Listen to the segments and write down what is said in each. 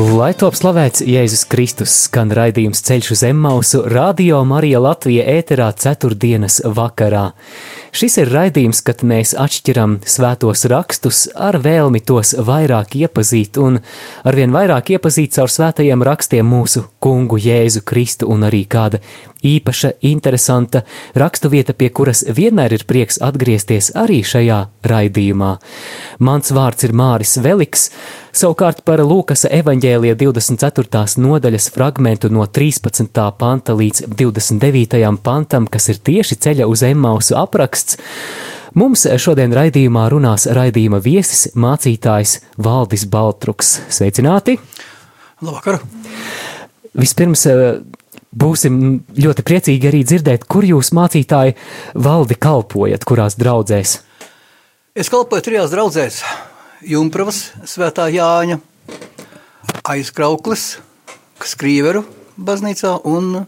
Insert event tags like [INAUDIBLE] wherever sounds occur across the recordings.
Lai top slavēts Jēzus Kristus, skan raidījums ceļš uz Emmausu, Radio Marija Latvija ēterā ceturtdienas vakarā. Šis ir raidījums, kad mēs atšķiram svētos rakstus ar vēlmi tos vairāk iepazīt un arvien vairāk iepazīt caur svētajiem rakstiem mūsu kungu Jēzu Kristu un arī kāda īpaša, interesanta raksturvieta, pie kuras vienmēr ir prieks atgriezties arī šajā raidījumā. Mans vārds ir Māris Veliks, savukārt par Lūkas evaņģēlija 24. nodaļas fragmentu no 13. panta līdz 29. pantam, kas ir tieši ceļa uz Emmausu apraksts. Mums šodien raidījumā runās raidījuma viesis, mācītājs Valdis Baltruks. Sveicināti! Labvakar! Vispirms būsim ļoti priecīgi arī dzirdēt, kur jūs mācītāji valdi kalpojat, kurās draudzēs. Es kalpoju trijās draudzēs - Jumpravas, Svētā Jāņa, Aizkrauklis, Skrīveru baznīcā un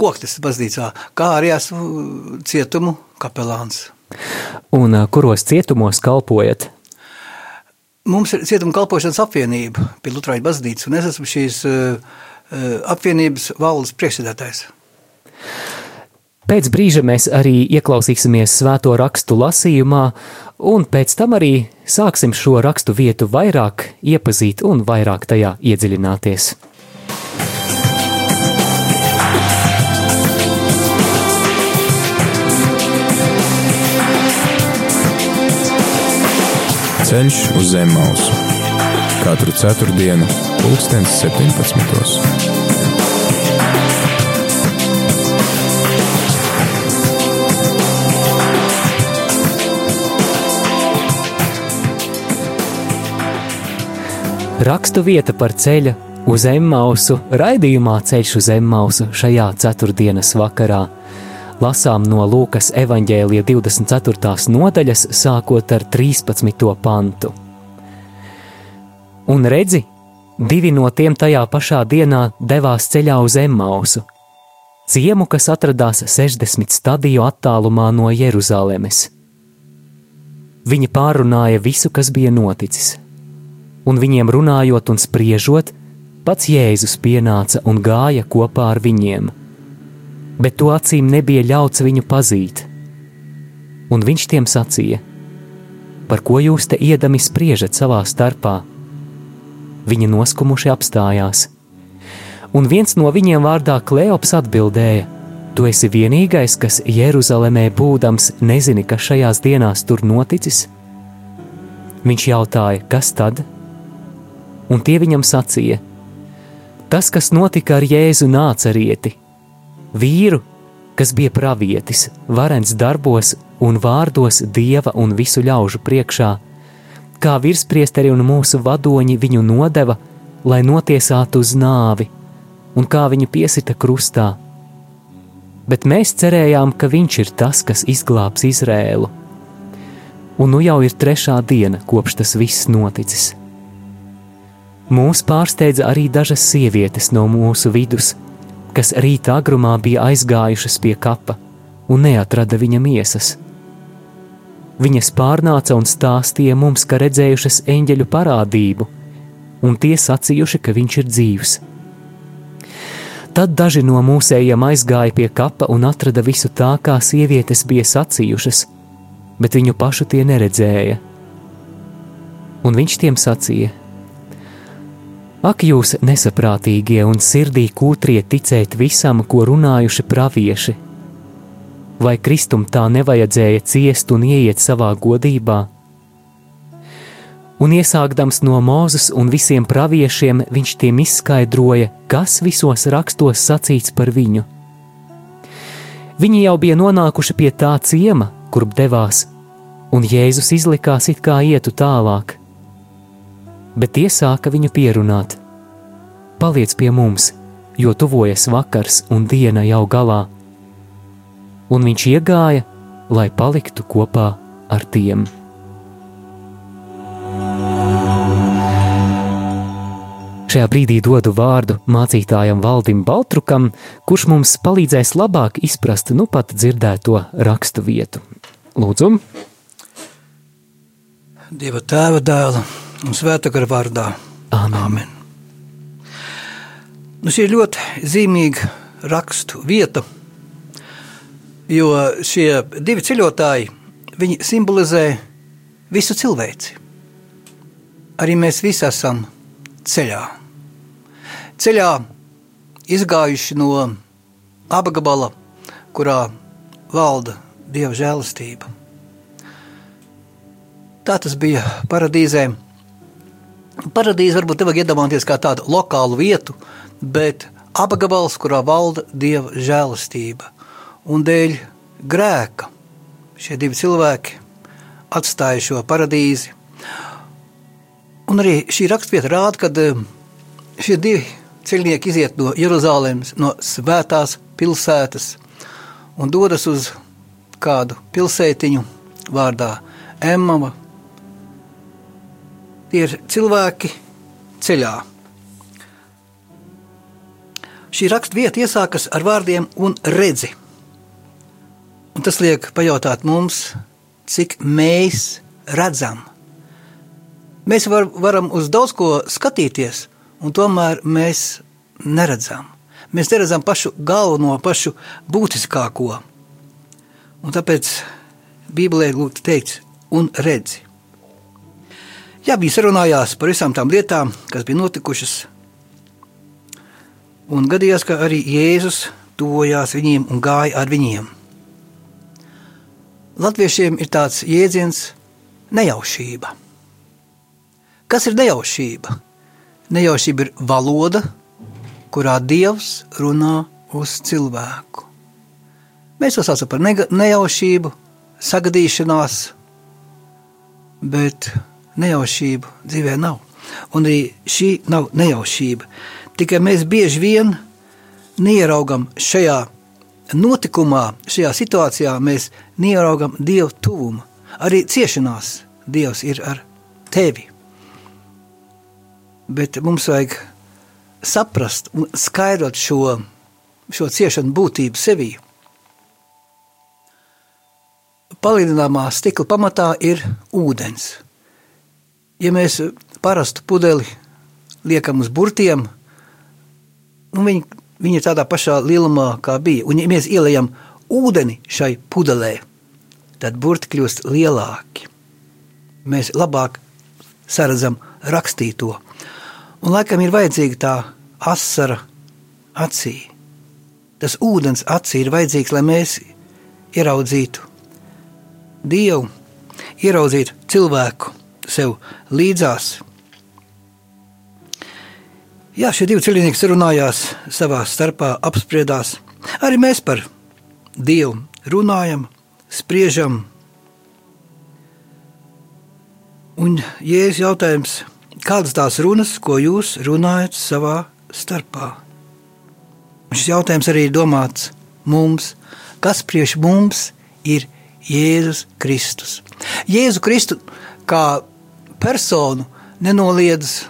Koktes baznīcā, kā arī esmu cietumu kapelāns. Un kuros cietumos kalpojat? Mums ir cietuma kalpošanas apvienība pie Lutrāņa baznīcas, un es esmu šīs apvienības valdes priekšsēdētājs. Pēc brīža mēs arī ieklausīsimies svēto rakstu lasījumā, un pēc tam arī sāksim šo rakstu vietu vairāk iepazīt un vairāk tajā iedziļināties. Ceļš uz zem mausu katru ceturtdienu, pulkstens 17. Rakstu vieta par ceļa uz Emmausu raidījumā Ceļš uz Emmausu šajā ceturtdienas vakarā. Lasām no Lūkas evaņģēlija 24. nodaļas, sākot ar 13. pantu. Un redzi, divi no tiem tajā pašā dienā devās ceļā uz Emmausu, ciemu, kas atradās 60 stadiju attālumā no Jeruzalemes. Viņi pārunāja visu, kas bija noticis un viņiem runājot un spriežot, pats Jēzus pienāca un gāja kopā ar viņiem. Bet to acīm nebija ļauts viņu pazīt. Un viņš tiem sacīja: Par ko jūs te iedami spriežat savā starpā? Viņi noskumuši apstājās, un viens no viņiem vārdā Kleops atbildēja: Tu esi vienīgais, kas Jeruzalemē būdams nezini, kas šajās dienās tur noticis? Viņš jautāja, kas tad? Un tie viņam sacīja: Tas, kas notika ar Jēzu nācerieti, vīru, kas bija pravietis, varens darbos un vārdos dieva un visu ļaužu priekšā, kā virspriesteri un mūsu vadoņi viņu nodeva, lai notiesātu uz nāvi, un kā viņu piesita krustā. Bet mēs cerējām, ka viņš ir tas, kas izglābs Izrēlu. Un nu jau ir trešā diena, kopš tas viss noticis. Mūs pārsteidza arī dažas sievietes no mūsu vidus, kas rīta agrumā bija aizgājušas pie kapa un neatrada viņa miesas. Viņas pārnāca un stāstīja mums, ka redzējušas eņģeļu parādību, un tie sacījuši, ka viņš ir dzīvs. Tad daži no mūsējiem aizgāja pie kapa un atrada visu tā, kā sievietes bija sacījušas, bet viņu pašu tie neredzēja. Un viņš tiem sacīja: Ak, jūs nesaprātīgie un sirdī kūtrie ticēt visam, ko runājuši pravieši! Vai Kristum tā nevajadzēja ciest un ieiet savā godībā? Un iesākdams no Mozus un visiem praviešiem, viņš tiem izskaidroja, kas visos rakstos sacīts par viņu. Viņi jau bija nonākuši pie tā ciema, kurp devās, un Jēzus izlikās it kā ietu tālāk bet tie sāka viņu pierunāt: Paliec pie mums, jo tuvojas vakars un diena jau galā, un viņš iegāja, lai paliktu kopā ar tiem. Šajā brīdī dodu vārdu mācītājam Valdim Baltrukam, kurš mums palīdzēs labāk izprast nu pat dzirdēto rakstu vietu. Lūdzu! Dieva tēva dēla un svēta gara vārdā. Āmen. Āmen. Nu, šī ir ļoti zīmīga rakstu vieta, jo šie divi ceļotāji viņi simbolizē visu cilvēci. Arī mēs visi esam ceļā ceļā izgājuši no apgabala, kurā valda dieva žēlastība. Tā tas bija paradīzē. Paradīze varbūt nevajag iedomāties kā tādu lokālu vietu, bet apgabals, kurā valda dieva žēlastība. Un dēļ grēka šie divi cilvēki atstāja šo paradīzi. Un arī šī raksturvieta rāda, ka eh, šie divi ceļnieki iziet no Jeruzalemes, no svētās pilsētas un dodas uz kādu pilsētiņu vārdā Emmava. Tie ir cilvēki ceļā. Šī raksturvieta iesākas ar vārdiem un redzi. Un tas liek pajautāt mums, cik mēs redzam. Mēs var, varam uz daudz ko skatīties, un tomēr mēs neredzam. Mēs neredzam pašu galveno, pašu būtiskāko. Un tāpēc Bībelē ir lūgts teikts, un redzi. Jā, bija sarunājās par visām tām lietām, kas bija notikušas. Un gadījās, ka arī Jēzus tuvojās viņiem un gāja ar viņiem. Latviešiem ir tāds jēdziens nejaušība. Kas ir nejaušība? Nejaušība ir valoda, kurā Dievs runā uz cilvēku. Mēs to saucam par nejaušību, sagadīšanās, bet nejaušību dzīvē nav. Un arī šī nav nejaušība. Tikai mēs bieži vien neieraugam šajā notikumā, šajā situācijā, mēs neieraugam Dieva tuvumu. Arī ciešanās Dievs ir ar tevi bet mums vajag saprast un skaidrot šo, šo ciešanu būtību sevī. Palidināmā stikla pamatā ir ūdens. Ja mēs parastu pudeli liekam uz burtiem, nu viņi, viņi ir tādā pašā lielumā, kā bija. Un, ja mēs ielējam ūdeni šai pudelē, tad burti kļūst lielāki. Mēs labāk saredzam rakstīto. Un laikam ir vajadzīga tā asara acī. Tas ūdens acī ir vajadzīgs, lai mēs ieraudzītu Dievu, ieraudzītu cilvēku sev līdzās. Jā, šie divi cilvēki sarunājās savā starpā, apspriedās. Arī mēs par Dievu runājam, spriežam. Un Jēzus jautājums, kādas tās runas, ko jūs runājat savā starpā? Šis jautājums arī ir domāts mums, kas priekš mums ir Jēzus Kristus. Jēzu Kristu kā personu nenoliedz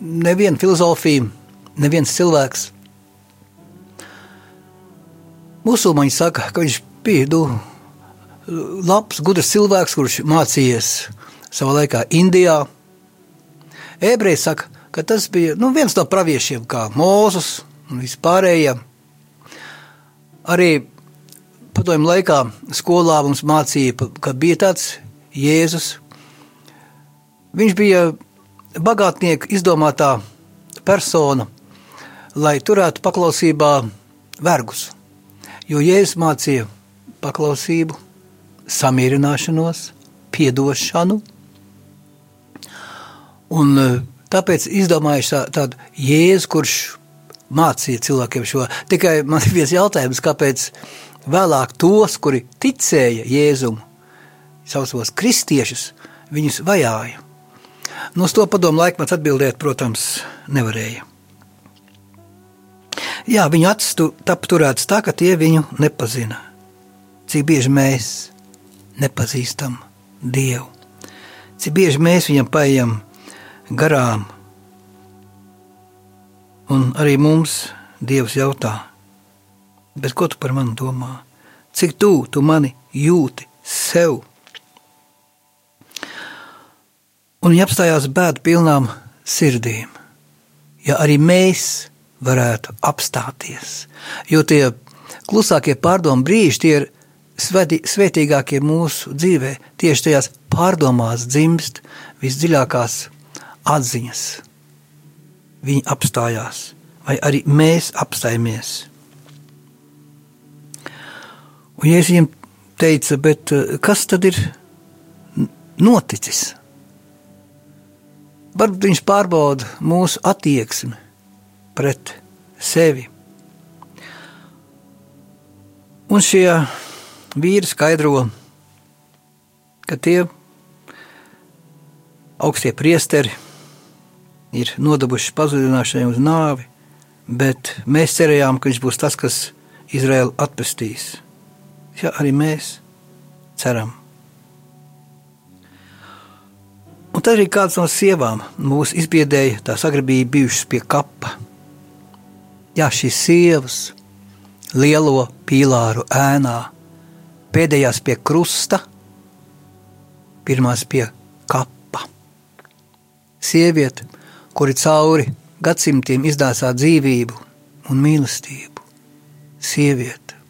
neviena filozofija, neviens cilvēks. Musulmaņi saka, ka viņš bija nu, labs, gudrs cilvēks, kurš mācījies savā laikā Indijā, Ebreji saka, ka tas bija nu, viens no praviešiem, kā Mozus un vispārējie. Arī padomju laikā skolā mums mācīja, ka bija tāds Jēzus. Viņš bija bagātnieka izdomātā persona, lai turētu paklausībā vergus. Jo Jēzus mācīja paklausību, samierināšanos, piedošanu Un e, tāpēc izdomājuši tā, tādu jēzu, kurš mācīja cilvēkiem šo. Tikai man ir viens jautājums, kāpēc vēlāk tos, kuri ticēja Jēzumu, saucamos kristiešus, viņus vajāja. Nu, uz to padomu laikmets atbildēt, protams, nevarēja. Jā, viņu acis tu, tap turēts tā, ka tie viņu nepazina. Cik bieži mēs nepazīstam Dievu, cik bieži mēs viņam paejam garām. Un arī mums Dievs jautā, bet ko tu par mani domā? Cik tu, tu mani jūti sev? Un viņa apstājās bēdu pilnām sirdīm. Ja arī mēs varētu apstāties, jo tie klusākie pārdomu brīži, tie ir svētī, svētīgākie mūsu dzīvē, tieši tajās pārdomās dzimst visdziļākās atziņas. Viņi apstājās, vai arī mēs apstājamies. Un es viņiem teicu, bet eh, kas tad ir noticis? Varbūt viņš pārbauda mūsu attieksmi pret sevi. Un šie vīri skaidro, ka tie augstie priesteri ir nodabuši pazudināšanai uz nāvi, bet mēs cerējām, ka viņš būs tas, kas Izraēlu atpestīs. Ja arī mēs ceram. Un tad arī kāds no sievām mūs izbiedēja, tā sagrabīja bijušas pie kapa. Jā, šīs sievas lielo pīlāru ēnā, pēdējās pie krusta, pirmās pie kapa. Sieviete, kuri cauri gadsimtiem izdāsā dzīvību un mīlestību. Sieviete.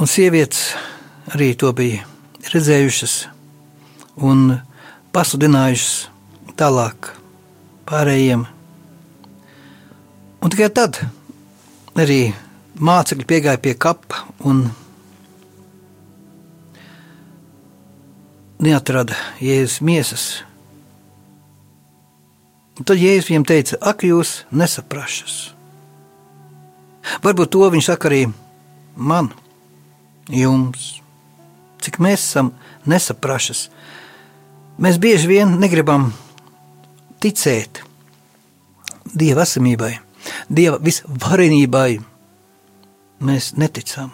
Un sievietes arī to bija redzējušas un pasludinājušas tālāk pārējiem. Un tikai tad arī mācekļi piegāja pie kapa un neatrada Jēzus miesas. Un tad Jēzus viņiem teica, ak, jūs nesaprašas. Varbūt to viņš saka arī man, jums cik mēs esam nesaprašas. Mēs bieži vien negribam ticēt Dieva esamībai, Dieva visvarenībai. Mēs neticam,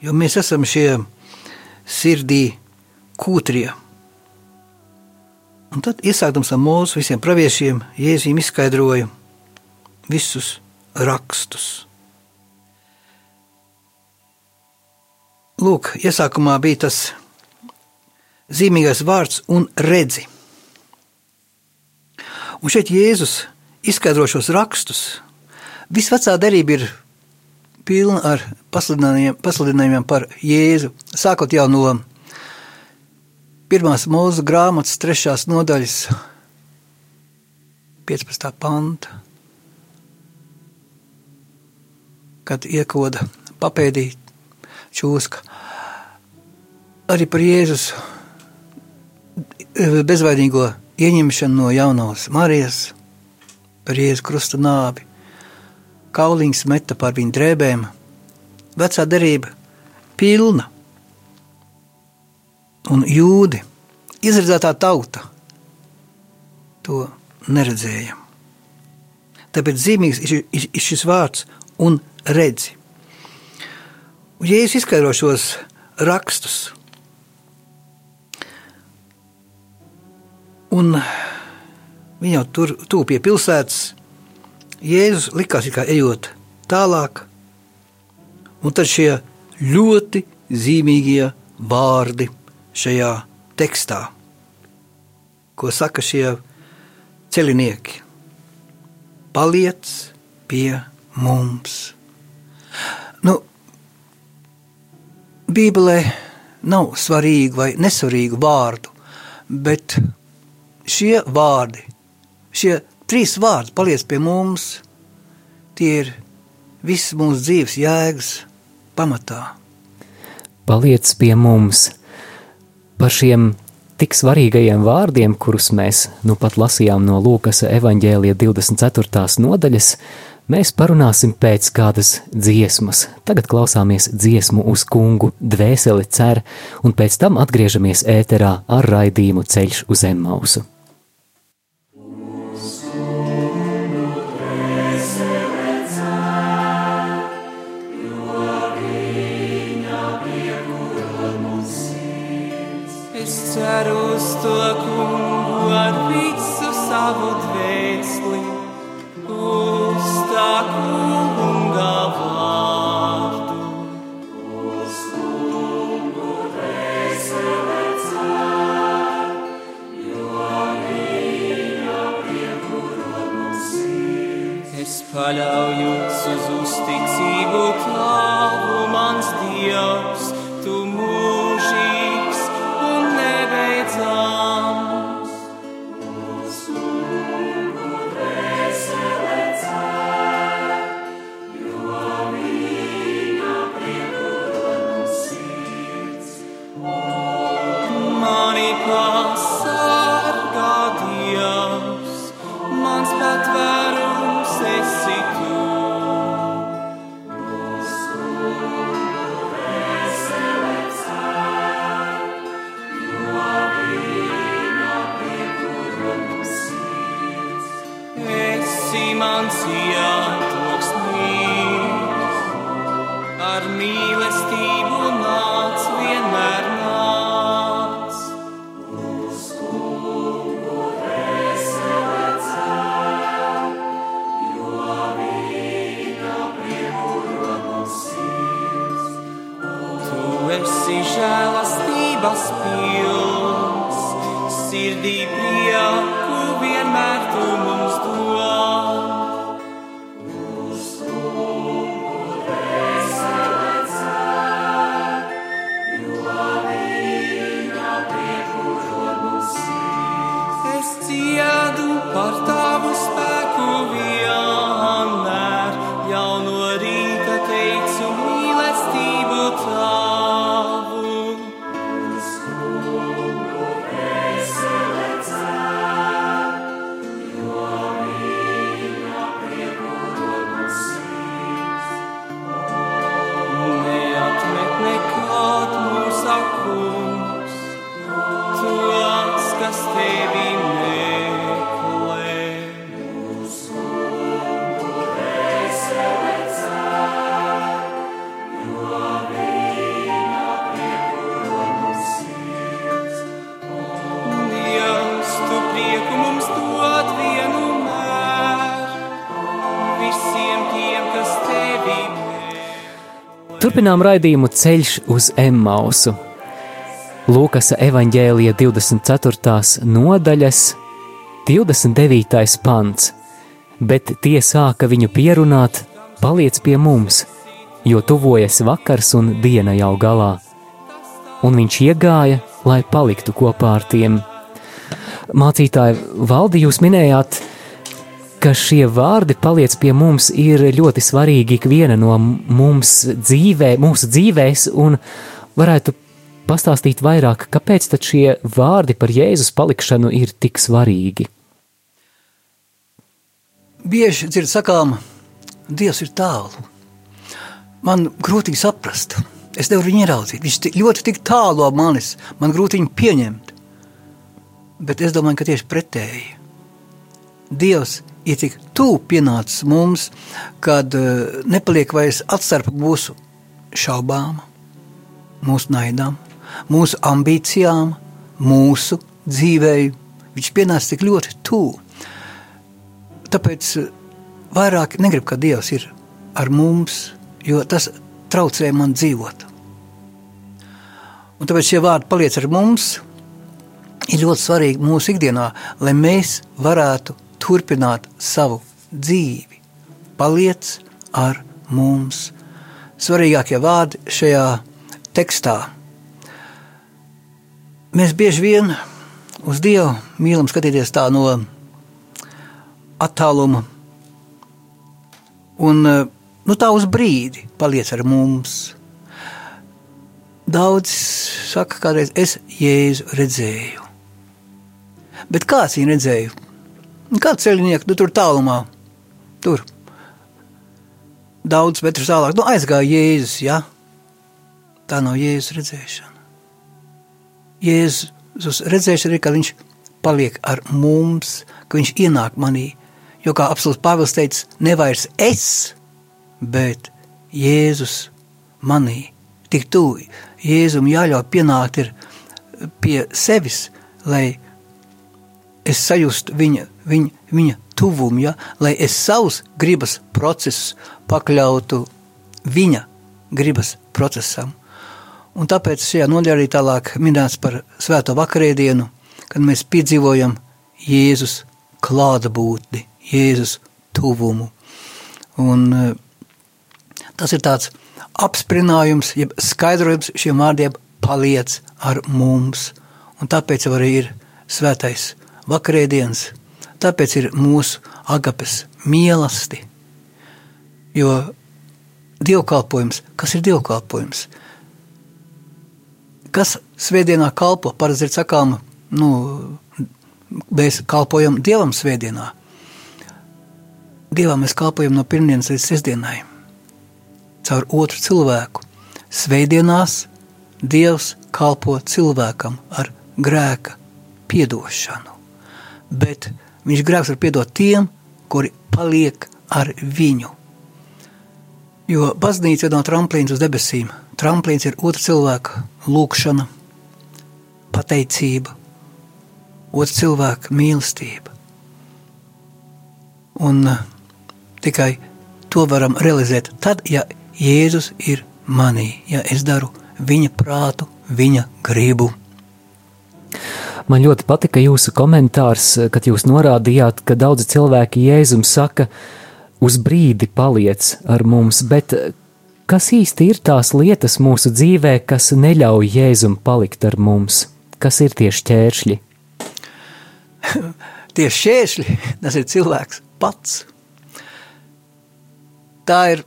jo mēs esam šie sirdī kūtrie. Un tad, iesākdams ar mūsu visiem praviešiem, Jēzus izskaidroja visus rakstus. Lūk, iesākumā bija tas zīmīgais vārds un redzi. Un šeit Jēzus izskaidro šos rakstus. Visvecā derība ir pilna ar pasludinājumiem, pasludinājumiem par Jēzu. Sākot jau no pirmās mūža grāmatas, trešās nodaļas, 15. panta, kad iekoda papēdīt čūska. Arī par Jēzus eh, bezvainīgo ieņemšanu no jaunās Marijas, par Jēzus krusta nāvi. Kauliņš meta par viņu drēbēm, vecā derība pilna. Un jūdi, izredzētā tauta, to neredzēja. Tāpēc zīmīgs ir šis vārds un redzi. Un Jēzus izskaidro šos rakstus. Un viņi jau tur tuvu pie pilsētas. Jēzus likās, kā ejot tālāk, un tad šie ļoti zīmīgie vārdi šajā tekstā, ko saka šie celinieki. Paliec pie mums! Nu, Bībelē nav svarīgu vai nesvarīgu vārdu, bet šie vārdi, šie trīs vārdi paliec pie mums, tie ir visas mūsu dzīves jēgas pamatā. Paliec pie mums par šiem tik svarīgajiem vārdiem, kurus mēs nu pat lasījām no Lūkas evaņģēlija 24. nodaļas, Mēs parunāsim pēc kādas dziesmas. Tagad klausāmies dziesmu uz kungu, dvēseli cer, un pēc tam atgriežamies ēterā ar raidījumu ceļš uz Emmausu. To kungu ar visu savu dvēseli, uz tā kunga vārdu. Uz kungu dvēseli cer, jo viņa piekuro mums sirds. Es paļaujos uz uzticību Turpinām raidījumu ceļš uz Emmausu. Lūkas evanģēlija 24. nodaļas, 29. pants. Bet tie sāka viņu pierunāt, paliec pie mums, jo tuvojas vakars un diena jau galā. Un viņš iegāja, lai paliktu kopā ar tiem. Mācītāji, valdi jūs minējāt, ka šie vārdi paliec pie mums ir ļoti svarīgi ikviena no mums dzīvē, mūsu dzīvēs, un varētu pastāstīt vairāk, kāpēc tad šie vārdi par Jēzus palikšanu ir tik svarīgi. Bieži dzird sakām, Dievs ir tālu. Man grūti saprast. Es nevaru viņu ieraudzīt. Viņš tik- ļoti tik tālu no manis. Man grūti viņu pieņemt. Bet es domāju, ka tieši pretēji. Dievs ir tik tuvu pienācis mums, kad uh, nepaliek vairs atstarp mūsu šaubām, mūsu naidām, mūsu ambīcijām, mūsu dzīvēm. Viņš pienāca tik ļoti tuvu. Tāpēc eh, vairāk negribu, ka Dievs ir ar mums, jo tas traucē man dzīvot. Un tāpēc šie vārdi paliec ar mums. Ir ļoti svarīgi mūsu ikdienā, lai mēs varētu turpināt savu dzīvi. Paliec ar mums. Svarīgākie vārdi šajā tekstā. Mēs bieži vien uz Dievu mīlam skatīties tā no attāluma. Un nu, tā uz brīdi paliec ar mums. Daudz saka, kādreiz es Jēzu redzēju. Bet kāds viņu redzēja? Kāds ceļinieks nu, tur tālumā, tur daudz metrus tālāk, nu, aizgāja Jēzus. Ja? Tā nav Jēzus redzēšana. Jēzus redzēšana ir, ka viņš paliek ar mums, ka viņš ienāk manī. Jo, kā apelsīns Pāvils teica, nevairs es, bet Jēzus manī. Tik tuvu Jēzum jāļauj pienākt ir pie sevis, lai es sajustu viņa, viņa, viņa tuvumu, ja? lai es savus gribas procesus pakļautu viņa gribas procesam. Un tāpēc šajā nodaļā arī tālāk minēts par svēto vakarēdienu, kad mēs piedzīvojam Jēzus klātbūtni, Jēzus tuvumu. Un eh, tas ir tāds apsprinājums, jeb skaidrojums šiem vārdiem paliec ar mums. Un tāpēc arī ir svētais vakarēdienas, tāpēc ir mūsu agapes mīlesti. Jo dievkalpojums, kas ir dievkalpojums? Kas svētdienā kalpo? Parasti ir sakām, nu, mēs kalpojam Dievam svētdienā. Dievam mēs kalpojam no pirmdienas līdz sestdienai. Caur otru cilvēku. Svētdienās Dievs kalpo cilvēkam ar grēka piedošanu. Bet viņš grēks var piedot tiem, kuri paliek ar viņu. Jo baznīca ir no tramplīna uz debesīm. Tramplīns ir otra cilvēka lūkšana, pateicība, otra cilvēka mīlestība. Un uh, tikai to varam realizēt tad, ja Jēzus ir manī, ja es daru viņa prātu, viņa gribu. Man ļoti patika jūsu komentārs, kad jūs norādījāt, ka daudzi cilvēki Jēzum saka, uz brīdi paliec ar mums, bet kas īsti ir tās lietas mūsu dzīvē, kas neļauj Jēzum palikt ar mums? Kas ir tieši ķēršļi? [LAUGHS] Tie šķēršļi, tas ir cilvēks pats. Tā ir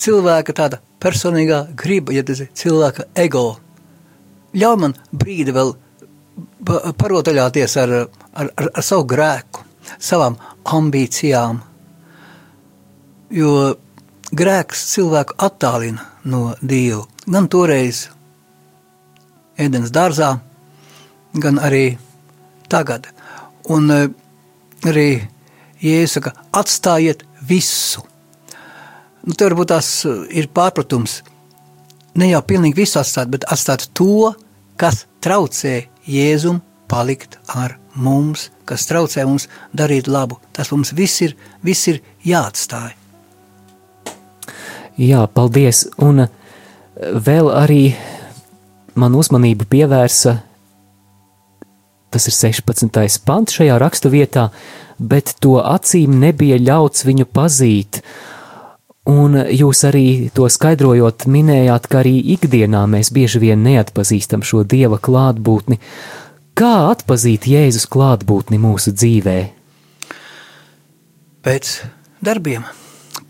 cilvēka tāda personīgā griba, ja tas ir cilvēka ego. Ļauj man brīdi vēl parotaļāties ar, ar, ar, ar savu grēku, savām ambīcijām, jo grēks cilvēku attālina no Dieva. Gan toreiz ēdienas dārzā, gan arī tagad. Un eh, arī Jēzus saka, atstājiet visu – Nu, te varbūt tās uh, ir pārpratums. Ne jau pilnīgi visu atstāt, bet atstāt to, kas traucē Jēzum palikt ar mums, kas traucē mums darīt labu. Tas mums viss ir, viss ir jāatstāj. Jā, paldies. Un uh, vēl arī man uzmanību pievērsa, tas ir 16. pants šajā rakstu vietā, bet to acīm nebija ļauts viņu pazīt. Uh, Un jūs arī to skaidrojot, minējāt, ka arī ikdienā mēs bieži vien neatpazīstam šo dieva klātbūtni. Kā atpazīt Jēzus klātbūtni mūsu dzīvē? Pēc darbiem,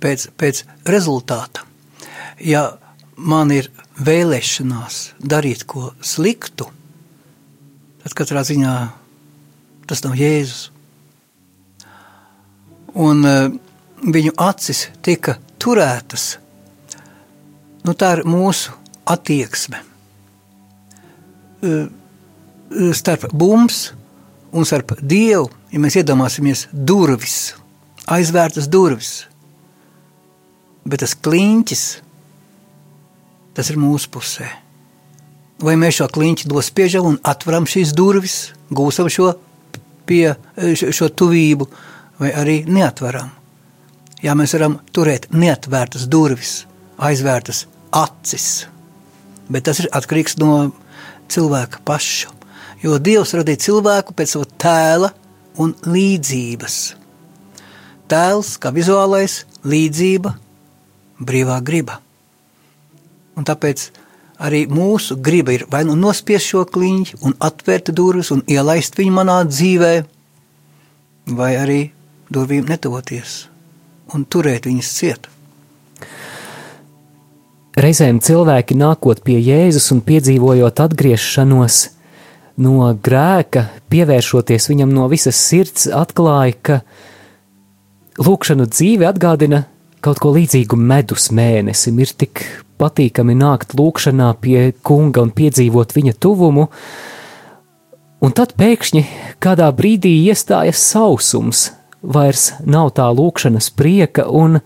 pēc, pēc rezultāta. Ja man ir vēlēšanās darīt ko sliktu, tad katrā ziņā tas nav Jēzus. Un uh, viņu acis tika turētas. Nu, tā ir mūsu attieksme. Starp mums un starp Dievu, ja mēs iedomāsimies durvis, aizvērtas durvis, bet tas kliņķis, tas ir mūsu pusē. Vai mēs šo kliņķi nospiežam un atveram šīs durvis, gūstam šo, pie, šo tuvību, vai arī neatveram ja mēs varam turēt neatvērtas durvis, aizvērtas acis. Bet tas ir atkarīgs no cilvēka paša. Jo Dievs radīja cilvēku pēc sava tēla un līdzības. Tēls kā vizuālais, līdzība, brīvā griba. Un tāpēc arī mūsu griba ir vai nu nospiest šo kliņķi, un atvērt durvis un ielaist viņu manā dzīvē, vai arī durvīm netuvoties un turēt viņus ciet. Reizēm cilvēki nākot pie Jēzus un piedzīvojot atgriešanos no grēka, pievēršoties viņam no visas sirds, atklāja, ka lūkšanu dzīve atgādina kaut ko līdzīgu medus mēnesim. Ir tik patīkami nākt lūkšanā pie kunga un piedzīvot viņa tuvumu, un tad pēkšņi kādā brīdī iestājas sausums, vairs nav tā lūkšanas prieka, un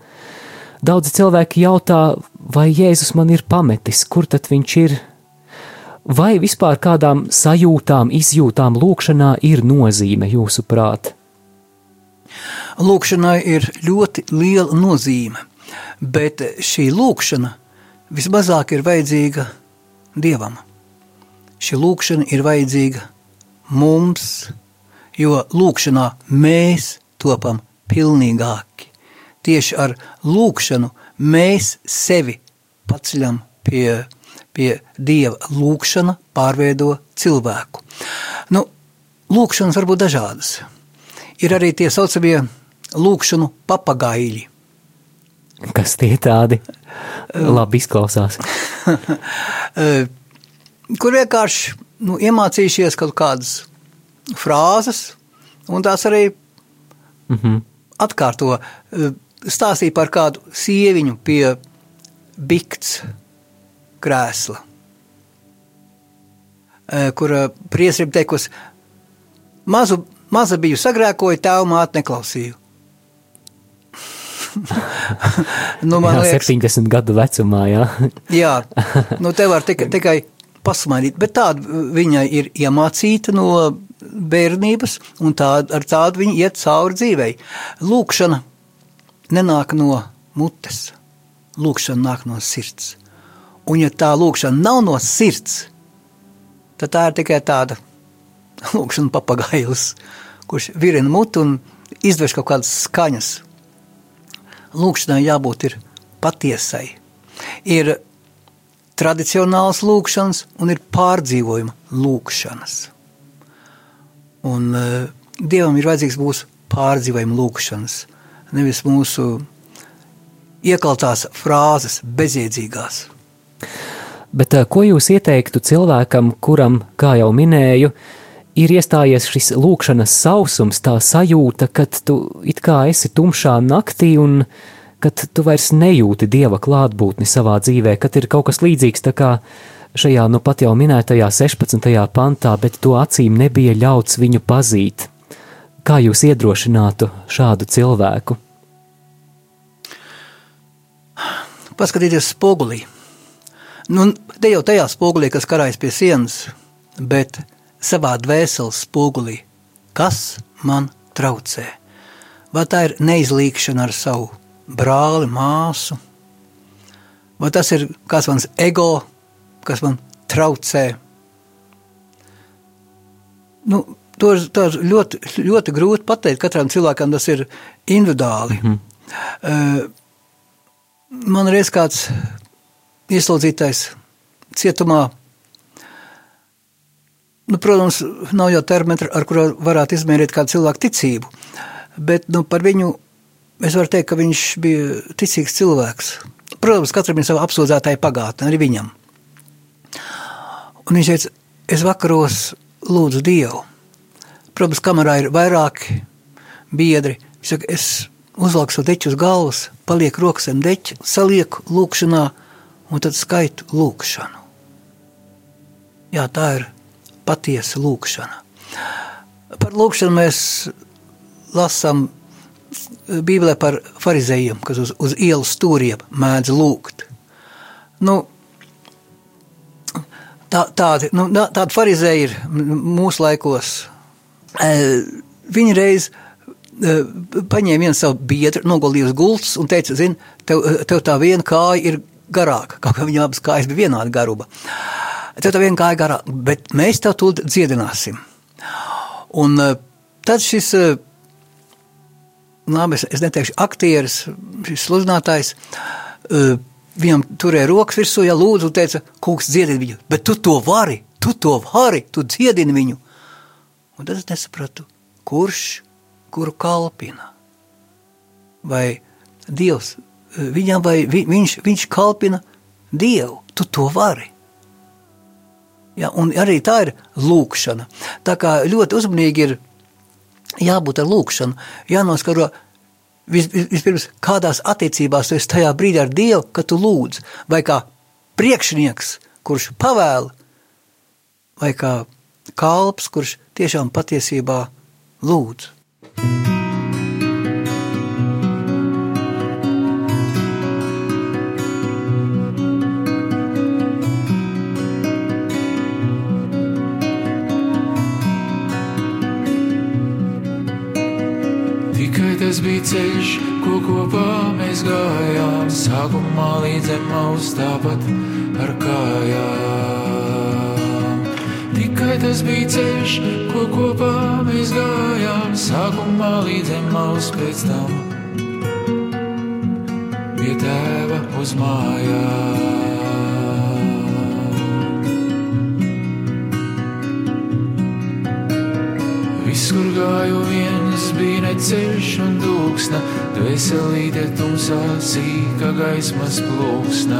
daudzi cilvēki jautā, vai Jēzus man ir pametis, kur tad viņš ir? vai vispār kādām sajūtām, izjūtām lūkšanā ir nozīme jūsuprāt? Lūkšanai ir ļoti liela nozīme, bet šī lūkšana vismazāk ir vajadzīga Dievam. Šī lūkšana ir vajadzīga mums, jo lūkšanā mēs topam pilnīgāki. Tieši ar lūkšanu mēs sevi paceļam pie, pie Dieva. Lūkšana pārveido cilvēku. Nu, lūkšanas var būt dažādas. Ir arī tie saucamie lūkšanu papagaili. Kas tie tādi? Labi izklausās. [LAUGHS] kur vienkārši nu, iemācījušies kaut kādas frāzes, un tās arī mm -hmm. atkārto. Stāstīja par kādu sieviņu pie bikts krēsla, kur priesrim teikusi, mazu, maza biju sagrēkoju, tēvu māti neklausīju. [LAUGHS] nu, man jā, liekas, 70 gadu vecumā, jā. [LAUGHS] jā, nu te var tikai, tikai pasmaidīt, bet tāda viņai ir iemācīta no bērnības, un tād, ar tādu viņa iet cauri dzīvei. Lūkšana nenāk no mutes, lūkšana nāk no sirds. Un ja tā lūkšana nav no sirds, tad tā ir tikai tāda [LAUGHS] lūkšana papagailis, kurš virina mutu un izdvež kaut kādas skaņas. Lūkšanai jābūt ir patiesai. Ir tradicionāls lūkšanas un ir pārdzīvojuma lūkšanas. Un uh, Dievam ir vajadzīgs mūsu pārdzīvojuma lūkšanas, nevis mūsu iekaltās frāzes, bezjēdzīgās. Bet uh, ko jūs ieteiktu cilvēkam, kuram, kā jau minēju, ir iestājies šis lūkšanas sausums, tā sajūta, ka tu it kā esi tumšā naktī un uh, kad tu vairs nejūti dieva klātbūtni savā dzīvē, kad ir kaut kas līdzīgs tā kā šajā nu pat jau minētajā 16. pantā, bet to acīm nebija ļauts viņu pazīt. Kā jūs iedrošinātu šādu cilvēku? Paskatieties spogulī. Nu, te jau tajā spogulī, kas karājas pie sienas, bet savā dvēseles spogulī, kas man traucē? Vai tā ir neizlīkšana ar savu brāli, māsu. Vai tas ir kāds mans ego, kas man traucē? Nu, to ir ļoti, ļoti grūti pateikt. Katram cilvēkam tas ir individuāli. Mm -hmm. Man reiz kāds ieslodzītais cietumā. Nu, protams, nav jau termometra, ar kuru varētu izmērīt kādu cilvēku ticību, bet nu, par viņu Es varu teikt, ka viņš bija ticīgs cilvēks. Protams, katram ir sava apsūdzētāja pagātne, arī viņam. Un viņš teica, es vakaros lūdzu Dievu. Protams, kamerā ir vairāki biedri. Viņš saka, es uzvelku savu deķu uz galvas, palieku rokas zem deķa, salieku lūkšanā un tad skaitu lūkšanu. Jā, tā ir patiesa lūkšana. Par lūkšanu mēs lasām Bībelē par farizējiem, kas uz, uz ielas stūriem mēdz lūgt. Nu, tā, tādi, nu, tādi farizēji ir mūsu laikos. Viņi reiz paņēma vienu savu biedru, nogulīja uz gultas un teica, zini, tev, tev tā viena kāja ir garāka, kaut kā viņa abas kājas bija vienāda garuma. Tev tā viena kāja garāka, bet mēs tev to dziedināsim. Un tad šis labi, es, es neteikšu, aktieris, šis sludinātājs. Viņam turēja rokas virsū, ja lūdzu, teica, kungs, dziedini viņu, bet tu to vari, tu to vari, tu dziedini viņu. Un tad es nesapratu, kurš kuru kalpina. Vai Dievs viņam, vai vi, viņš, viņš kalpina Dievu, tu to vari. Ja, un arī tā ir lūkšana. Tā kā ļoti uzmanīgi ir jābūt ar lūkšanu, jānoskaro vis, vis, vispirms, kādās attiecībās tu esi tajā brīdī ar Dievu, kad tu lūdz, vai kā priekšnieks, kurš pavēl, vai kā kalps, kurš tiešām patiesībā lūdz. Tas bija ceļš, ko kopā mēs gājām, sākumā līdz emaus tāpat ar kājām. Tikai tas bija ceļš, ko kopā mēs gājām, sākumā līdz emaus pēc tam pie tēva uz mājām. Viss, kur gāju viens, bija neceļš un dūksna, dvēselīte tumsā sīka gaismas plūksnā.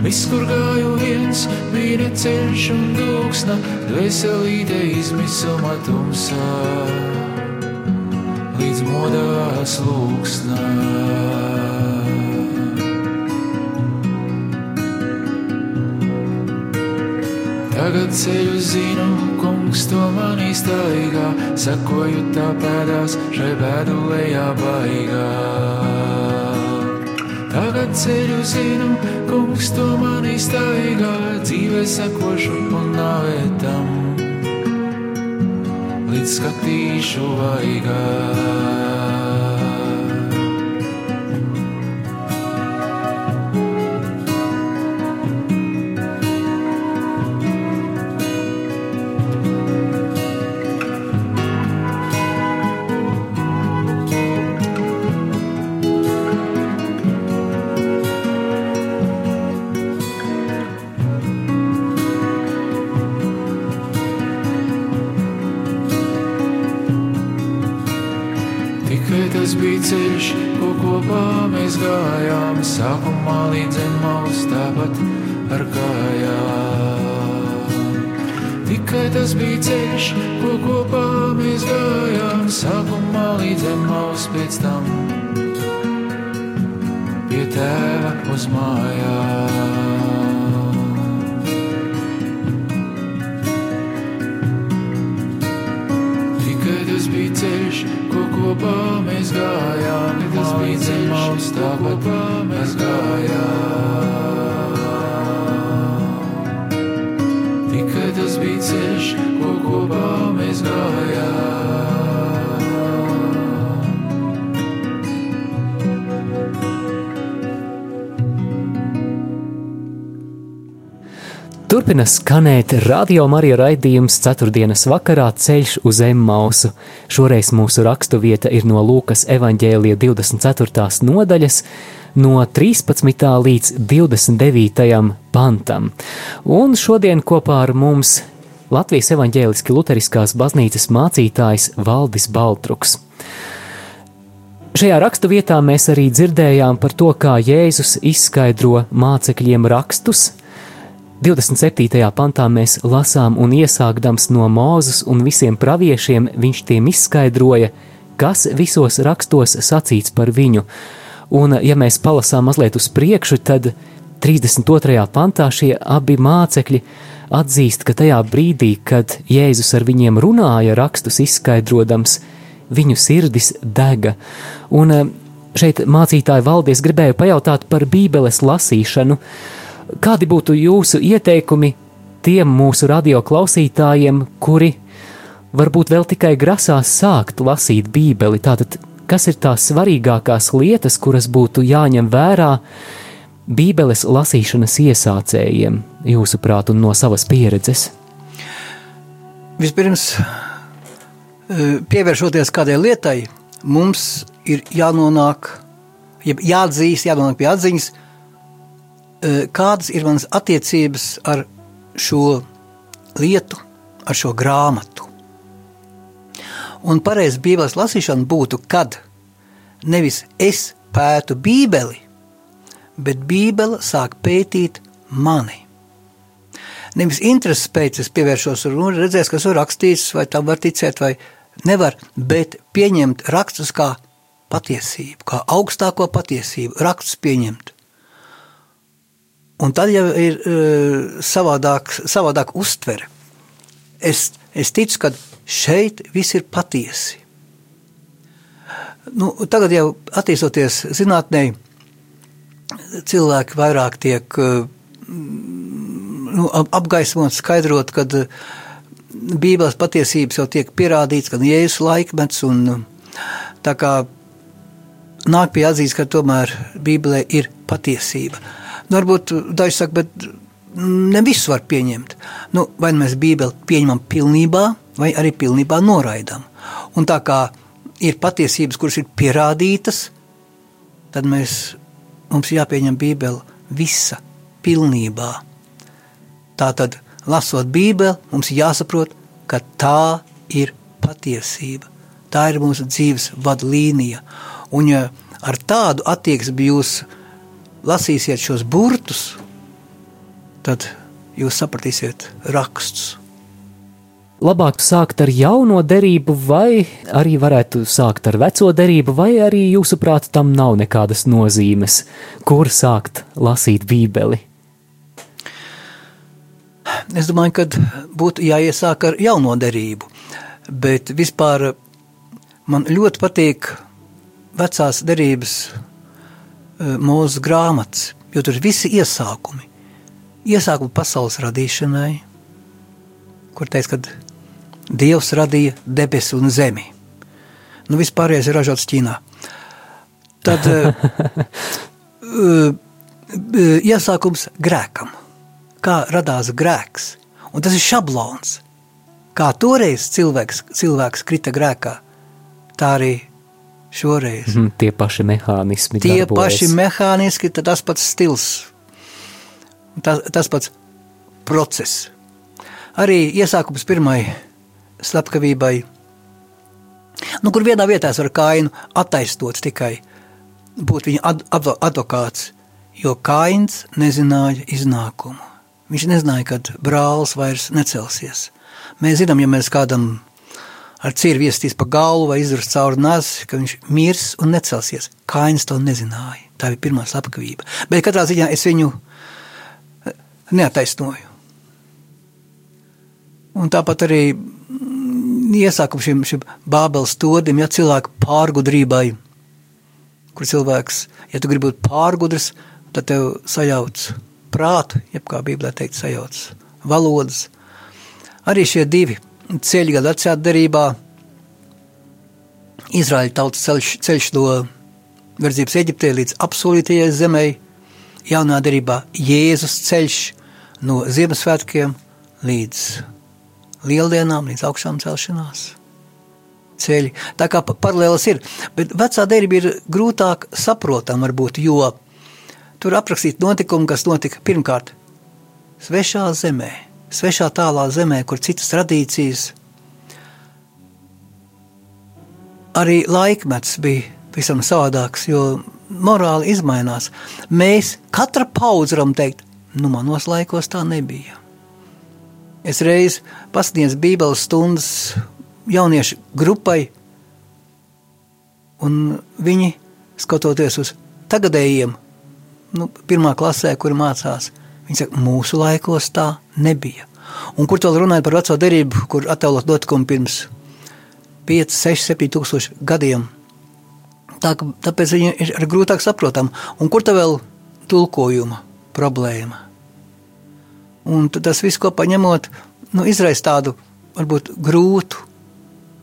Viss, kur gāju viens, bija neceļš un dūksna, dvēselīte izmisuma tumsā, līdz modās lūksnā. Tagad ceļu zinu, kungs to man iztaigā, sakoju tā pēdās šai bēdu lejā baigā. Tagad ceļu zinu, kungs to man iztaigā, dzīvē sakošu un nāvētam, līdz skatīšu vaigā. Bija Turpina skanēt radio Marija raidījums ceturtdienas vakarā ceļš uz Emmausu. Šoreiz mūsu rakstu vieta ir no Lūkas evaņģēlija 24. nodaļas, no 13. līdz 29. pantam. Un šodien kopā ar mums Latvijas evaņģēliski luteriskās baznīcas mācītājs Valdis Baltruks. Šajā rakstu vietā mēs arī dzirdējām par to, kā Jēzus izskaidro mācekļiem rakstus, 27. pantā mēs lasām, un iesākdams no Mūzes un visiem praviešiem, viņš tiem izskaidroja, kas visos rakstos sacīts par viņu. Un, ja mēs palasām mazliet uz priekšu, tad 32. pantā šie abi mācekļi atzīst, ka tajā brīdī, kad Jēzus ar viņiem runāja, rakstus izskaidrodams, viņu sirdis dega. Un šeit mācītāji valdies gribēja pajautāt par Bībeles lasīšanu. Kādi būtu jūsu ieteikumi tiem mūsu radio klausītājiem, kuri varbūt vēl tikai grasās sākt lasīt Bībeli? Tātad, kas ir tās svarīgākās lietas, kuras būtu jāņem vērā Bībeles lasīšanas iesācējiem, jūsuprāt, un no savas pieredzes? Vispirms, pievēršoties kādai lietai, mums ir jānonāk, jāatzīst, jānonāk pie atziņas, kādas ir manas attiecības ar šo lietu, ar šo grāmatu. Un pareizi Bībeles lasīšana būtu, kad nevis es pētu Bībeli, bet Bībele sāk pētīt mani. Nevis intereses pēc es pievēršos un redzēs, kas ir rakstīts, vai tam var ticēt, vai nevar, bet pieņemt rakstus kā patiesību, kā augstāko patiesību, rakstus pieņemt. Un tad jau ir uh, savādāk, savādāk uztvere. Es, es ticu, ka šeit viss ir patiesi. Nu, tagad jau attīstoties zinātnē, cilvēki vairāk tiek uh, nu, apgaismot, skaidrot, ka Bībeles patiesības jau tiek pierādīts, ka Jēzus laikmets un Tā kā nāk pie atzīst, ka tomēr Bībelē ir patiesība. Nu, varbūt daži saka, bet ne visu var pieņemt. Nu, vai nu mēs Bībeli pieņemam pilnībā, vai arī pilnībā noraidām. Un tā kā ir patiesības, kuras ir pierādītas, tad mēs, mums jāpieņem Bībele visa pilnībā. Tātad, lasot Bībeli, mums jāsaprot, ka tā ir patiesība. Tā ir mūsu dzīves vadlīnija. Un ja ar tādu attieksmi jūs lasīsiet šos burtus, tad jūs sapratīsiet rakstus. Labāk sākt ar jauno derību, vai arī varētu sākt ar veco derību, vai arī jūsuprāt, tam nav nekādas nozīmes, kur sākt lasīt Bībeli. Es domāju, ka būtu jāiesāk ar jauno derību, bet vispār man ļoti patīk vecās derības eh, mūzes grāmatas, jo tur ir visi iesākumi. Iesākumi pasaules radīšanai, kur teica, ka Dievs radīja debesis un zemi. Nu, vispārējais ir ražots Ķīnā. Tad uh, uh, iesākums grēkam. Kā radās grēks? Un tas ir šablons. Kā toreiz cilvēks, cilvēks krita grēkā, tā arī šoreiz. Mm, tie paši mehānismi. Tie darbojas. paši mehāniski, tas pats stils, tas, tas pats process. Arī iesākums pirmai slepkavībai, nu, kur vienā vietā es varu kainu attaistot tikai būt viņa ad, advo, advokāts, jo kains nezināja iznākumu. Viņš nezināja, kad brālis vairs necelsies. Mēs zinām, ja mēs kādam ar cirvi iestīs pa galvu vai izdarīs cauri nasi, ka viņš mirs un necelsies. Kains to nezināja. Tā bija pirmā slepkavība. Bet katrā ziņā es viņu eh, neataisnoju. Un tāpat arī mm, iesākumu šim, šim bābeles todim, ja cilvēku pārgudrībai, kur cilvēks, ja tu gribi būt pārgudrs, tad tev sajauc prātu, jeb kā Bībelē teikt, sajauc valodas. Arī šie divi vecajā derībā, Izraēļa tautas ceļš, ceļš no verdzības Eģiptē līdz apsolītajai zemē, jaunā derībā Jēzus ceļš no Ziemassvētkiem līdz lieldienām, līdz augšām celšanās ceļi. Tā kā paralēlas ir, bet vecā derība ir grūtāk saprotam varbūt, jo tur aprakstīt notikumu, kas notika pirmkārt svešā zemē, svešā tālā zemē, kur citas tradīcijas, arī laikmets bija visam savādāks, jo morāli izmainās. Mēs katra paudze varam teikt, nu manos laikos tā nebija. Es reiz pasniedzu bībeles stundas jauniešu grupai, un viņi, skatoties uz tagadējiem, nu, pirmā klasē, kur mācās, viņi saka, mūsu laikos tā nebija. Un kur vēl runājot par veco derību, kur attēlot notikumu pirms 5, 6, 7 tūkstoši gadiem. Tā, tāpēc viņi ir grūtāk saprotami. Un kur tā vēl tulkojuma problēma? Un tas viss kopā ņemot, nu, izraisa tādu varbūt grūtu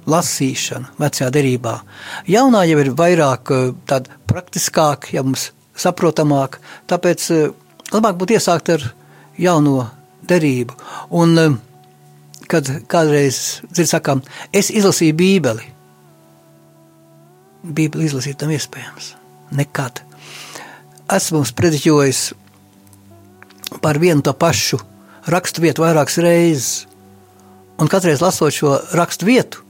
lasīšanu vecajā derībā. Jaunā jau ir vairāk eh, tāda praktiskāka, ja mums saprotamāk, tāpēc eh, labāk būtu iesākt ar jauno derību. Un, uh, kad kādreiz sakām, es izlasīju bībeli. Bībeli izlasīt nav iespējams. Nekad. Esmu sprediķojis par vienu to pašu rakstu vietu vairākas reizes, un katreiz lasot šo rakstu vietu,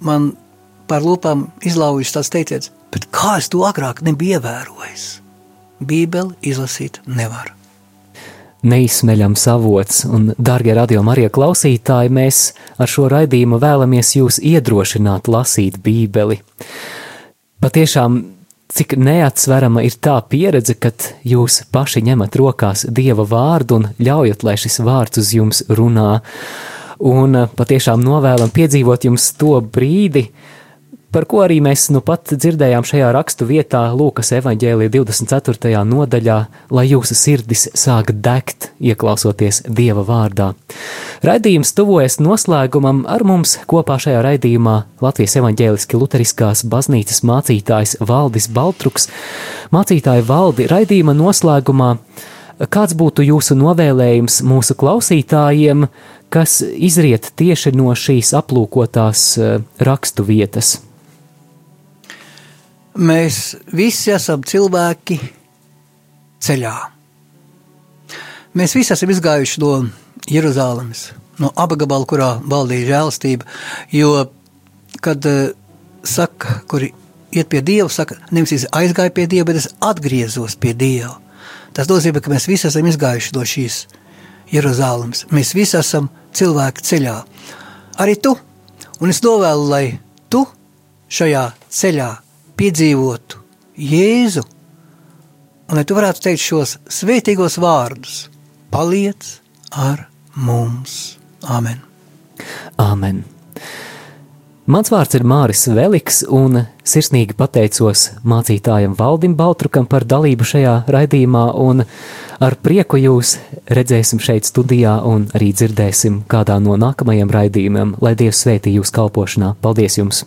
man par lūpām izlaužas tāds teiciens, bet kā es to agrāk nebiju ievērojis? Bībeli izlasīt nevaru neizsmeļams avots. Un, darbie radio Marija klausītāji, mēs ar šo raidījumu vēlamies jūs iedrošināt lasīt Bībeli. Patiešām, cik neatsverama ir tā pieredze, kad jūs paši ņemat rokās Dieva vārdu un ļaujat, lai šis vārds uz jums runā. Un patiešām novēlam piedzīvot jums to brīdi, par ko arī mēs nu pat dzirdējām šajā rakstu vietā, Lūkas evanģēlija 24. nodaļā, lai jūsu sirdis sāk degt, ieklausoties Dieva vārdā. Raidījums tuvojas noslēgumam ar mums kopā šajā raidījumā Latvijas evanģēliski luteriskās baznīcas mācītājs Valdis Baltruks. Mācītāja Valdi raidījuma noslēgumā kāds būtu jūsu novēlējums mūsu klausītājiem, kas izriet tieši no šīs aplūkotās eh, rakstu vietas? Mēs visi esam cilvēki ceļā. Mēs visi esam izgājuši no Jeruzalemes, no apgabala, kurā valdīja žēlastība. Jo, kad uh, saka, kuri iet pie Dieva, saka, nevis es aizgāju pie Dieva, bet es atgriezos pie Dieva. Tas nozīmē, ka mēs visi esam izgājuši no šīs Jeruzalemes. Mēs visi esam cilvēki ceļā. Arī tu, un es novēlu, lai tu šajā ceļā piedzīvotu Jēzu, un lai tu varētu teikt šos svētīgos vārdus, paliec ar mums. Amen! Amen! Mans vārds ir Māris Veliks, un sirsnīgi pateicos mācītājam Valdim Baltrukam par dalību šajā raidījumā, un ar prieku jūs redzēsim šeit studijā un arī dzirdēsim kādā no nākamajiem raidījumiem, lai Dievs svētī jūs kalpošanā. Paldies jums!